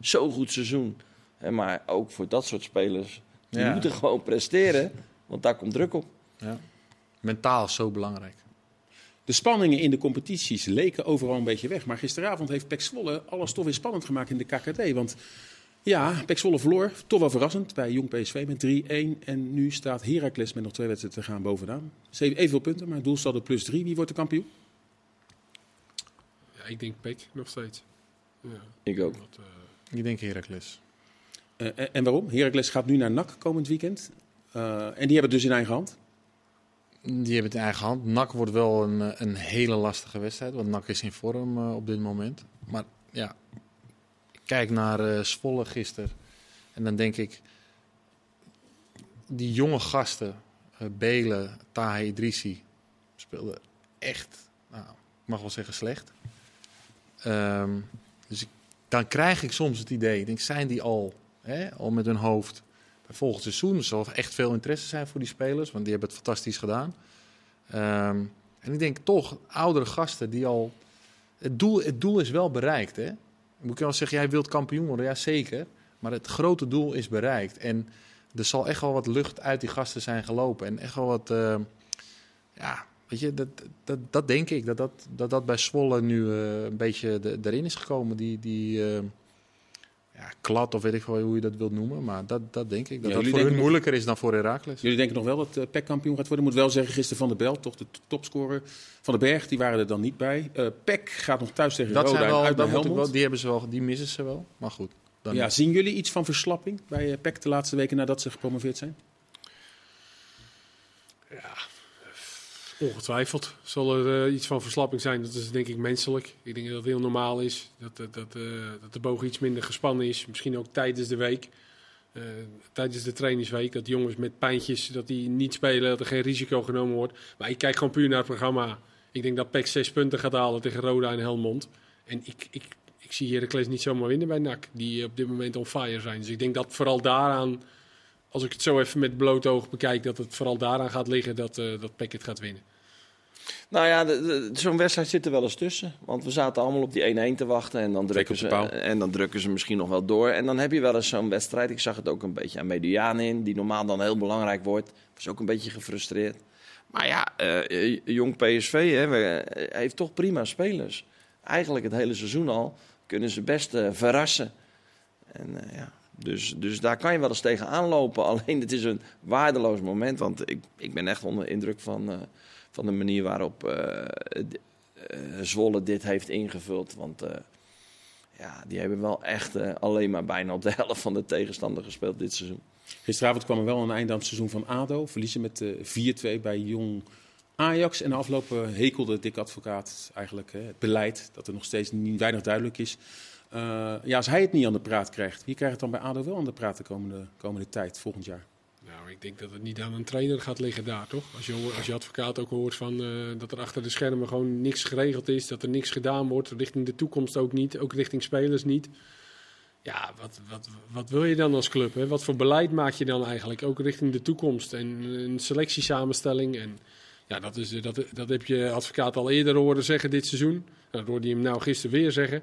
zo goed seizoen. maar ook voor dat soort spelers, die moeten gewoon presteren. Want daar komt druk op. Ja. Mentaal zo belangrijk. De spanningen in de competities leken overal een beetje weg. Maar gisteravond heeft Pek Zwolle alles toch weer spannend gemaakt in de KKD. Want ja, Pek Zwolle verloor, toch wel verrassend, bij Jong PSV met 3-1. En nu staat Heracles met nog twee wedstrijden te gaan bovenaan. Ze heeft evenveel punten, maar doelsaldo plus 3. Wie wordt de kampioen? Ja, ik denk Pek nog steeds. Ja. Ik ook. Dat, uh... Ik denk Heracles. Uh, en waarom? Heracles gaat nu naar NAC komend weekend. Uh, en die hebben het dus in eigen hand. Die hebben het in eigen hand. NAC wordt wel een, eh, een hele lastige wedstrijd, want NAC is in vorm uh, op dit moment. Maar ja, kijk naar uh, Zwolle gisteren en dan denk ik, die jonge gasten, uh, Belen, Tahe Idrissi, speelden echt, nou, ik mag wel zeggen slecht. Um, dus ik, dan krijg ik soms het idee, denk, zijn die al, hè, al met hun hoofd volgend seizoen. Er zal echt veel interesse zijn voor die spelers, want die hebben het fantastisch gedaan. Ehm, en ik denk toch, oudere gasten die al. Het doel, het doel is wel bereikt. Hè? Moet ik wel zeggen, jij wilt kampioen worden, ja zeker. Maar het grote doel is bereikt. En er zal echt wel wat lucht uit die gasten zijn gelopen. En echt wel wat. Uh, ja, weet je, dat, dat, dat denk ik. Dat dat, dat, dat bij Zwolle nu uh, een beetje de, erin is gekomen. Die. die uh, ja, klad of weet ik wel hoe je dat wilt noemen. Maar dat, dat denk ik. Dat, dat voor hun moeilijker is dan voor Herakles. Jullie denken nog wel dat uh, PEC kampioen gaat worden. Moet wel zeggen, gisteren Van de Bel, toch de topscorer van de Berg, die waren er dan niet bij. Uh, PEC gaat nog thuis tegen dat Roda zijn wel, uit naar wel, die, hebben ze wel, die missen ze wel, maar goed. Dan ja, zien jullie iets van verslapping bij uh, PEC de laatste weken nadat ze gepromoveerd zijn? Ja, Ongetwijfeld zal er uh, iets van verslapping zijn. Dat is denk ik menselijk. Ik denk dat het heel normaal is. Dat, dat, dat, uh, dat de boog iets minder gespannen is. Misschien ook tijdens de week. Tijdens de trainingsweek. Dat jongens met pijntjes dat die niet spelen. Dat er geen risico genomen wordt. Maar ik kijk gewoon puur naar het programma. Ik denk dat PEC zes punten gaat halen tegen Roda en Helmond. En ik, ik, ik zie Heracles niet zomaar winnen bij NAC. Die op dit moment on fire zijn. Dus ik denk dat vooral daaraan... Als ik het zo even met bloot oog bekijk, dat het vooral daaraan gaat liggen dat, uh, dat PEC het gaat winnen. Nou ja, zo'n wedstrijd zit er wel eens tussen. Want we zaten allemaal op die 1-1 te wachten. En dan, drukken ze, en dan drukken ze misschien nog wel door. En dan heb je wel eens zo'n wedstrijd. Ik zag het ook een beetje aan Mediaan in. Die normaal dan heel belangrijk wordt. Was ook een beetje gefrustreerd. Maar ja, uh, jong PSV hè, eh, heeft toch prima spelers. Eigenlijk het hele seizoen al kunnen ze best uh, verrassen. En uh, ja, dus, dus daar kan je wel eens tegen aanlopen. Alleen het is een waardeloos moment. Want ik, ik ben echt onder indruk van van de manier waarop uh, Zwolle dit heeft ingevuld. Want ja, die hebben wel echt alleen maar bijna op de helft van de tegenstander gespeeld dit seizoen. Gisteravond kwam er wel een eind aan het seizoen van ADO. Verliezen met 4-2 bij Jong Ajax. En de afgelopen hekelde Dick Advocaat eigenlijk het beleid. Dat er nog steeds niet weinig duidelijk is. Uh, ja, als hij het niet aan de praat krijgt, wie krijgt het dan bij ADO wel aan de praat de komende, komende tijd, volgend jaar? Nou, ik denk dat het niet aan een trainer gaat liggen daar, toch? Als je, als je advocaat ook hoort van, uh, dat er achter de schermen gewoon niks geregeld is, dat er niks gedaan wordt, richting de toekomst ook niet, ook richting spelers niet. Ja, wat, wat, wat wil je dan als club? Hè? Wat voor beleid maak je dan eigenlijk, ook richting de toekomst en een selectiesamenstelling? En ja, dat, is, dat, dat heb je advocaat al eerder horen zeggen dit seizoen. Nou, dat hoorde hij hem nou gisteren weer zeggen.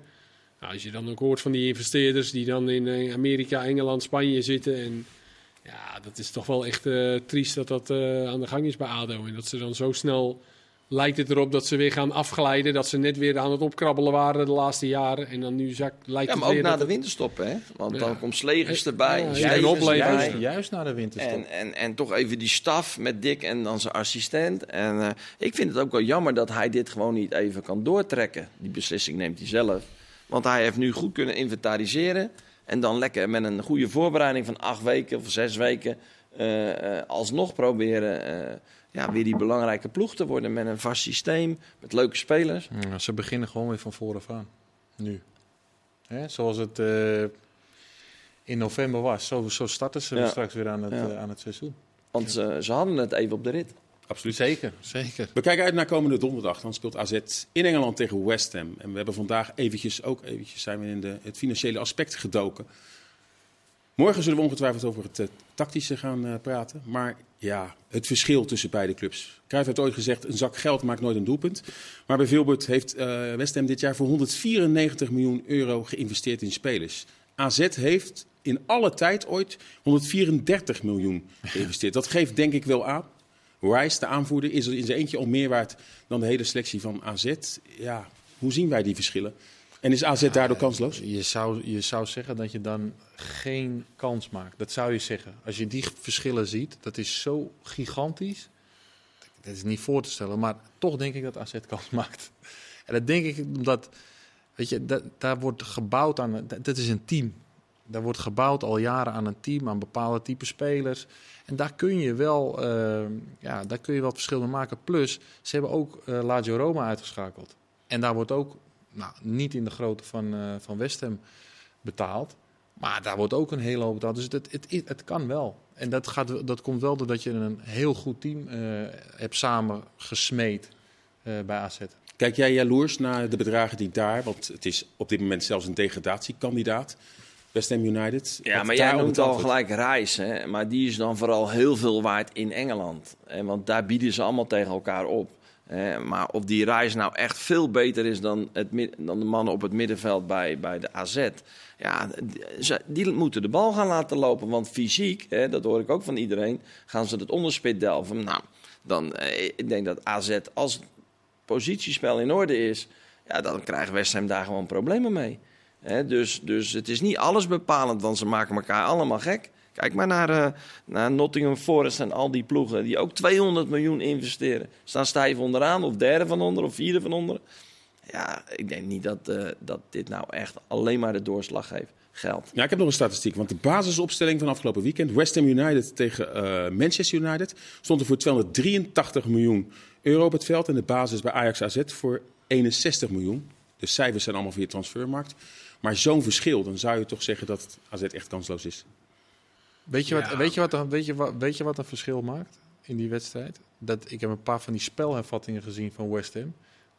Nou, als je dan ook hoort van die investeerders die dan in eh, Amerika, Engeland, Spanje zitten en ja, dat is toch wel echt uh, triest dat dat uh, aan de gang is bij ADO. En dat ze dan zo snel lijkt het erop dat ze weer gaan afglijden. Dat ze net weer aan het opkrabbelen waren de laatste jaren. En dan nu zak, lijkt ja, maar ook na de winterstop, hè? Want ja. dan komt Slegers erbij. Ja, ja, juist, juist na de winterstop. En, en, en toch even die staf met Dick en dan zijn assistent. En uh, ik vind het ook wel jammer dat hij dit gewoon niet even kan doortrekken. Die beslissing neemt hij zelf. Want hij heeft nu goed kunnen inventariseren. En dan lekker met een goede voorbereiding van acht weken of zes weken alsnog proberen ja, weer die belangrijke ploeg te worden met een vast systeem, met leuke spelers. Ja, ze beginnen gewoon weer van vooraf aan. Nu. Hè? Zoals het in november was. Zo, zo starten ze straks weer aan het, aan het seizoen. Want ze, ze hadden het even op de rit. Absoluut. Zeker, zeker. We kijken uit naar komende donderdag. Dan speelt AZ in Engeland tegen West Ham. En we hebben vandaag eventjes, ook eventjes zijn we in de, het financiële aspect gedoken. Morgen zullen we ongetwijfeld over het uh, tactische gaan uh, praten. Maar ja, het verschil tussen beide clubs. Cruijff heeft ooit gezegd, een zak geld maakt nooit een doelpunt. Maar bij Vilbert heeft uh, West Ham dit jaar voor 194 miljoen euro geïnvesteerd in spelers. AZ heeft in alle tijd ooit 134 miljoen geïnvesteerd. Dat geeft denk ik wel aan Rice, de aanvoerder, is er in zijn eentje al meer waard dan de hele selectie van AZ. Ja, hoe zien wij die verschillen? En is AZ daardoor kansloos? Je zou, je zou zeggen dat je dan geen kans maakt. Dat zou je zeggen. Als je die verschillen ziet, dat is zo gigantisch. Dat is niet voor te stellen, maar toch denk ik dat AZ kans maakt. En dat denk ik omdat, weet je, dat, daar wordt gebouwd aan. Dat, dat is een team. Daar wordt gebouwd al jaren aan een team, aan bepaalde type spelers. En daar kun je wel, uh, ja, daar kun je wel verschillen maken. Plus, ze hebben ook uh, Lazio Roma uitgeschakeld. En daar wordt ook, nou, niet in de grootte van, uh, van West Ham betaald. Maar daar wordt ook een hele hoop betaald. Dus het, het, het, kan wel. En dat, gaat, dat komt wel doordat je een heel goed team hebt samen gesmeed bij AZ. Kijk jij jaloers naar de bedragen die daar, want het is op dit moment zelfs een degradatiekandidaat. West Ham United. Ja, maar jij noemt al gelijk Reis. Hè? Maar die is dan vooral heel veel waard in Engeland. Hè? Want daar bieden ze allemaal tegen elkaar op. Hè? Maar of die Reis nou echt veel beter is dan, het, dan de mannen op het middenveld bij, bij de AZ... Ja, die, die moeten de bal gaan laten lopen. Want fysiek, hè, dat hoor ik ook van iedereen, gaan ze het onderspit delven. Nou, dan eh, ik denk dat AZ als positiespel in orde is... Ja, dan krijgt West Ham daar gewoon problemen mee dus, dus het is niet alles bepalend, want ze maken elkaar allemaal gek. Kijk maar naar, uh, naar Nottingham Forest en al die ploegen die ook 200 miljoen investeren. Staan stijf onderaan, of derde van onder, of vierde van onder. Ja, ik denk niet dat, uh, dat dit nou echt alleen maar de doorslag geeft. Geld. Ja, ik heb nog een statistiek. Want de basisopstelling van afgelopen weekend, West Ham United tegen uh, Manchester United, stond er voor 283 miljoen euro op het veld. En de basis bij Ajax AZ voor 61 miljoen. De cijfers zijn allemaal via transfermarkt. Maar zo'n verschil, dan zou je toch zeggen dat AZ echt kansloos is. Weet je, wat, weet, je wat, weet, je wat, weet je wat een verschil maakt in die wedstrijd? Dat, ik heb een paar van die spelhervattingen gezien van West Ham.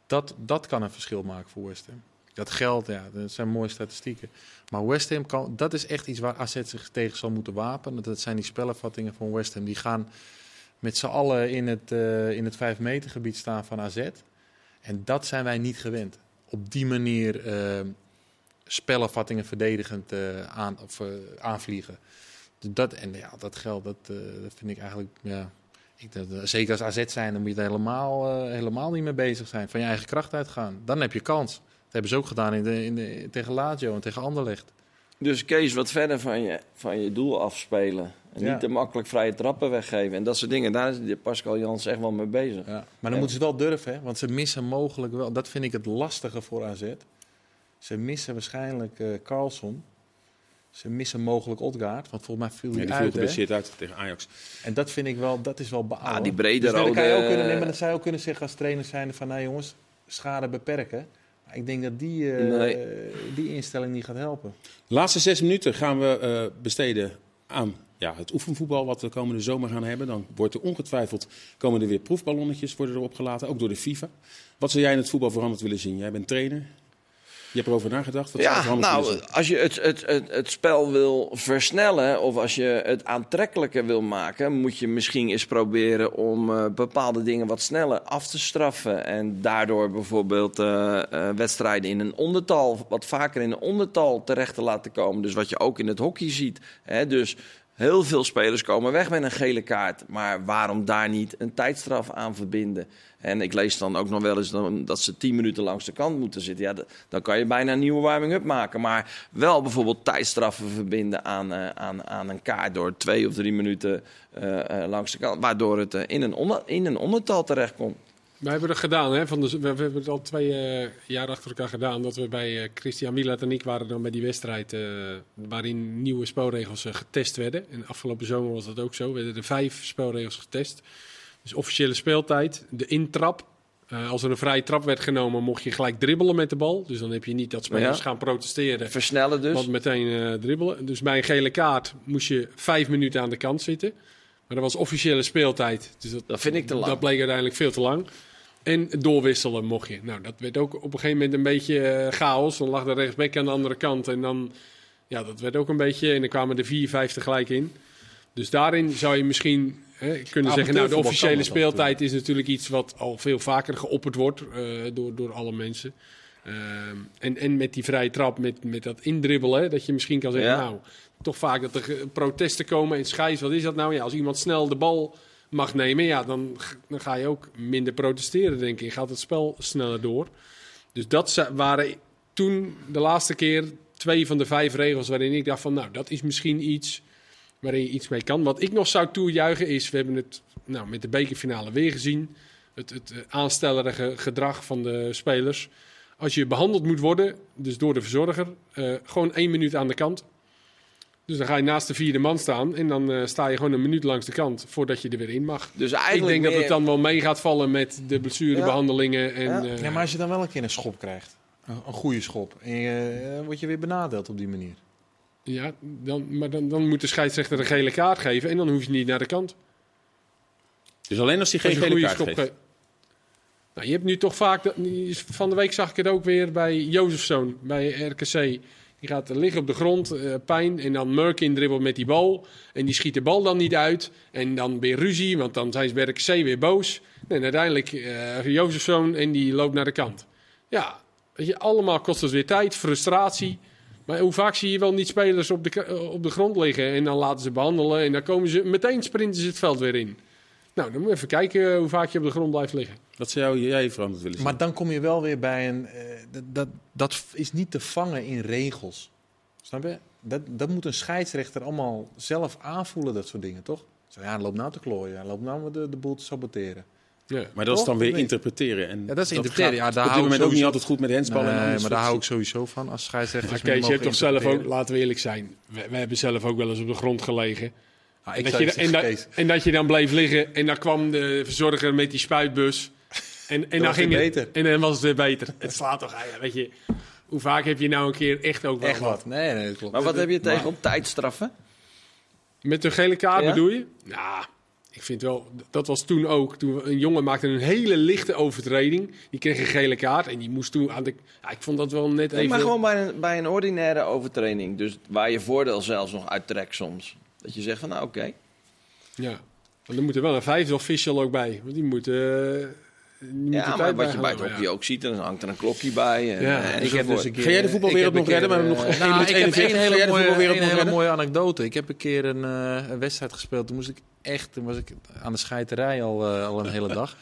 Dat, dat kan een verschil maken voor West Ham. Dat geldt, ja, dat zijn mooie statistieken. Maar West Ham, kan, dat is echt iets waar AZ zich tegen zal moeten wapenen. Dat zijn die spelhervattingen van West Ham. Die gaan met z'n allen in het, uh, in het 5 meter gebied staan van AZ. En dat zijn wij niet gewend. Op die manier uh, spelafvattingen verdedigend uh, aan, of, uh, aanvliegen. Dus dat, en ja, dat geld, dat, dat vind ik eigenlijk, ja, ik, dat, zeker als AZ zijn, dan moet je er helemaal, helemaal niet mee bezig zijn. Van je eigen kracht uitgaan. Dan heb je kans. Dat hebben ze ook gedaan in de, in de, tegen Lazio en tegen Anderlecht. Dus Kees, wat verder van je, van je doel afspelen. En niet te makkelijk vrije trappen weggeven. En dat soort dingen, daar is Pascal Jans echt wel mee bezig. Ja. Maar dan moeten ze wel durven, hè? want ze missen mogelijk wel. Dat vind ik het lastige voor AZ. Ze missen waarschijnlijk uh, Carlson. Ze missen mogelijk Odgaard, want volgens mij viel hij ja, die uit. geblesseerd uit tegen Ajax. En dat vind ik wel, dat is wel beaald. Ah, die brede dus rode... kan je ook kunnen, nemen, dat zou je ook kunnen zeggen als trainer zijn van, nou jongens, schade beperken. Maar ik denk dat die, uh, die instelling niet gaat helpen. De laatste zes minuten gaan we uh, besteden aan ja, het oefenvoetbal wat we komende zomer gaan hebben. Dan wordt er ongetwijfeld, komen er weer proefballonnetjes worden er opgelaten, ook door de FIFA. Wat zou jij in het voetbal veranderd willen zien? Jij bent trainer. Je hebt erover nagedacht? Wat ja, nou, als je het, het, het, het spel wil versnellen of als je het aantrekkelijker wil maken, moet je misschien eens proberen om uh, bepaalde dingen wat sneller af te straffen. En daardoor bijvoorbeeld uh, uh, wedstrijden in een ondertal, wat vaker in een ondertal terecht te laten komen. Dus wat je ook in het hockey ziet. Hè? Dus heel veel spelers komen weg met een gele kaart. Maar waarom daar niet een tijdstraf aan verbinden? En ik lees dan ook nog wel eens dat ze tien minuten langs de kant moeten zitten. Ja, dan kan je bijna een nieuwe warming-up maken. Maar wel bijvoorbeeld tijdstraffen verbinden aan, uh, aan, aan een kaart door twee of drie minuten uh, uh, langs de kant. Waardoor het in, een in een ondertal terechtkomt. Wij hebben het gedaan, hè? Van de, we, hebben het al twee uh, jaar achter elkaar gedaan. Dat we bij uh, Christian Milat en ik waren dan bij die wedstrijd. Uh, waarin nieuwe spelregels getest werden. En afgelopen zomer was dat ook zo. We werden er vijf spelregels getest. Dus officiële speeltijd, de intrap. als er een vrije trap werd genomen, mocht je gelijk dribbelen met de bal. Dus dan heb je niet dat spelers gaan protesteren. Versnellen dus. Want meteen dribbelen. Dus bij een gele kaart moest je vijf minuten aan de kant zitten. Maar dat was officiële speeltijd. Dus dat, dat vind ik te lang. Dat bleek uiteindelijk veel te lang. En doorwisselen mocht je. Nou, dat werd ook op een gegeven moment een beetje uh, chaos. Dan lag de rechtsback aan de andere kant. En dan, ja, dat werd ook een beetje... En dan kwamen er vier, vijf tegelijk in. Dus daarin zou je misschien hè, kunnen zeggen... Nou, de officiële speeltijd is natuurlijk iets wat al veel vaker geopperd wordt uh, door, door alle mensen. Uh, en, en met die vrije trap, met, met dat indribbelen, dat je misschien kan zeggen... Nou, toch vaak dat er protesten komen en scheids, wat is dat nou? Ja, als iemand snel de bal mag nemen, ja, dan, dan ga je ook minder protesteren, denk ik. Gaat het spel sneller door. Dus dat waren toen de laatste keer twee van de vijf regels waarin ik dacht van, nou, dat is misschien iets waarin je iets mee kan. Wat ik nog zou toejuichen is, we hebben het nou, met de bekerfinale weer gezien, het, het aanstellerige gedrag van de spelers. Als je behandeld moet worden, dus door de verzorger, uh, gewoon één minuut aan de kant. Dus dan ga je naast de vierde man staan en dan uh, sta je gewoon een minuut langs de kant voordat je er weer in mag. Dus eigenlijk ik denk dat het dan wel mee gaat vallen met de blessurebehandelingen. En, ja. Uh, ja, maar als je dan wel een keer een schop krijgt, een, een goede schop, en je, uh, word je weer benadeeld op die manier. Ja, dan, maar dan, dan moet de scheidsrechter een gele kaart geven en dan hoef je niet naar de kant. Dus alleen als hij geen gele kaart geeft? Ge nou, je hebt nu toch vaak, van de week zag ik het ook weer bij Jozefzoon, bij RKC. Die gaat liggen op de grond, uh, pijn. En dan Merkin dribbelt met die bal. En die schiet de bal dan niet uit. En dan weer ruzie, want dan zijn bij C weer boos. En uiteindelijk uh, Jozefzoon en die loopt naar de kant. Ja, je, allemaal kost het weer tijd, frustratie. Maar hoe vaak zie je wel niet spelers op de, eh, op de grond liggen en dan laten ze behandelen en dan komen ze meteen sprinten ze het veld weer in. Nou, dan moet je even kijken hoe vaak je op de grond blijft liggen. Dat zou jij veranderd willen zien. Maar dan kom je wel weer bij een. Uh, dat, dat is niet te vangen in regels. Snap je? Dat, dat moet een scheidsrechter allemaal zelf aanvoelen, dat soort dingen, toch? Zo, ja, loop nou te klooien, loop nou de, de boel te saboteren. Ja, maar dat is dan weer interpreteren. En ja, dat is interpreteren. Ja, daar op dit moment ook niet altijd goed met hensballen. Nee, maar daar hou ik sowieso van als scheidsrechter. Maar Kees, je hebt toch zelf ook, laten we eerlijk zijn, we, we, hebben zelf ook wel eens op de grond gelegen. Ah, en, dat je, en, dat, en, dat je, dan bleef liggen en dan kwam de verzorger met die spuitbus. En, en dan, ging het, beter. En dan was het weer beter. het slaat toch eigenlijk, weet je. Hoe vaak heb je nou een keer echt ook wel echt wat? Nee, nee, dat klopt. Maar wat heb je tegen op tijdstraffen? Met de gele kaart bedoel je? Nou, ik vind wel, dat was toen ook. Toen een jongen maakte een hele lichte overtreding. Die kreeg een gele kaart en die moest toen aan de. Ja, ik vond dat wel net even. maar gewoon bij een, bij een ordinaire overtreding. Dus waar je voordeel zelfs nog uittrekt soms. Dat je zegt van nou oké. Ja, dan moet er wel een vijfde official ook bij. Want die moet. Uh, ja, maar wat je bij het hockey ook ziet, dan hangt er een klokje bij. En, ja, en ik heb dus een keer, Ga jij de voetbalwereld nog redden? Maar nog uh, nou, ik heb een hele, mooie, een hele mooie anekdote. Ik heb een keer een, uh, een, wedstrijd gespeeld. Toen moest ik echt, toen was ik aan de scheiterij al, uh, al een hele dag.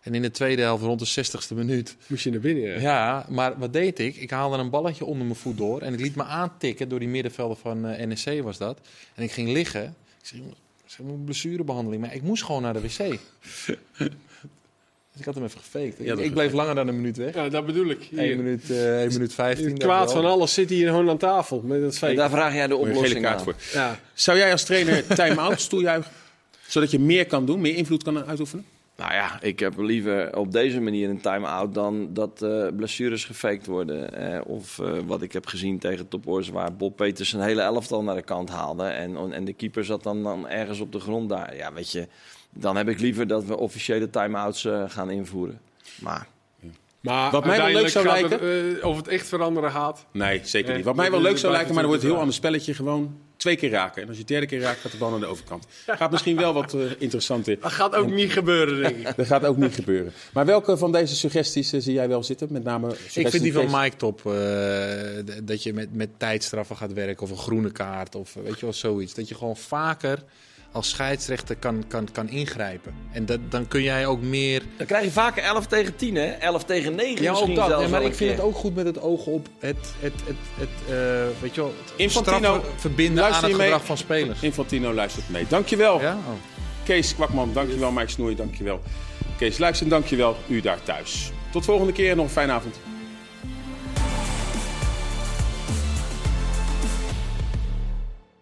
En in de tweede helft, rond de 60ste minuut. Moest je naar binnen? Ja. ja, maar wat deed ik? Ik haalde een balletje onder mijn voet door. En ik liet me aantikken door die middenvelder van uh, NEC was dat. En ik ging liggen. Ik zeg, een blessurebehandeling. Maar ik moest gewoon naar de wc. Dus ik had hem even gefaked. ik, bleef langer dan een minuut weg. Ja, dat bedoel ik. 1 minuut, uh, 1 minuut 15. Het kwaad van alles zit hier gewoon aan tafel. Met dat fake. daar vraag jij de oplossing aan. Voor. Ja. Zou jij als trainer time-outs toejuichen? Zodat je meer kan doen, meer invloed kan uitoefenen? Nou ja, ik heb liever op deze manier een time-out dan dat uh, blessures gefaked worden. Eh, of uh, wat ik heb gezien tegen Topors, waar Bob Peters een hele elftal naar de kant haalde. En, en de keeper zat dan, dan ergens op de grond daar. Ja, weet je, dan heb ik liever dat we officiële time-outs uh, gaan invoeren. Maar... Maar wat mij wel leuk zou lijken. Het, uh, of het echt veranderen gaat. Nee, zeker niet. Wat mij wel leuk zou lijken, maar dan wordt het heel ander spelletje. Gewoon twee keer raken. En als je derde keer raakt, gaat de bal naar de overkant. Gaat misschien wel wat uh, interessant in. Dat gaat ook niet gebeuren, denk ik. dat gaat ook niet gebeuren. Maar welke van deze suggesties uh, zie jij wel zitten? Met name Ik vind die van Mike top. Uh, dat je met, met tijdstraffen gaat werken of een groene kaart of weet je wel zoiets. Dat je gewoon vaker als scheidsrechter kan, kan, kan ingrijpen. En dat, dan kun jij ook meer... Dan krijg je vaker 11 tegen 10, hè? 11 tegen 9 ja, misschien ook dat. Ja, maar ik vind het ook goed met het oog op het, het, het, het, uh, weet je wel, het Infantino, verbinden aan het gedrag van spelers. Infantino luistert mee. Dankjewel. Ja? Oh. Kees Kwakman, dankjewel. Mike Snoei, dankjewel. Kees Luijks en dankjewel u daar thuis. Tot volgende keer en nog een fijne avond.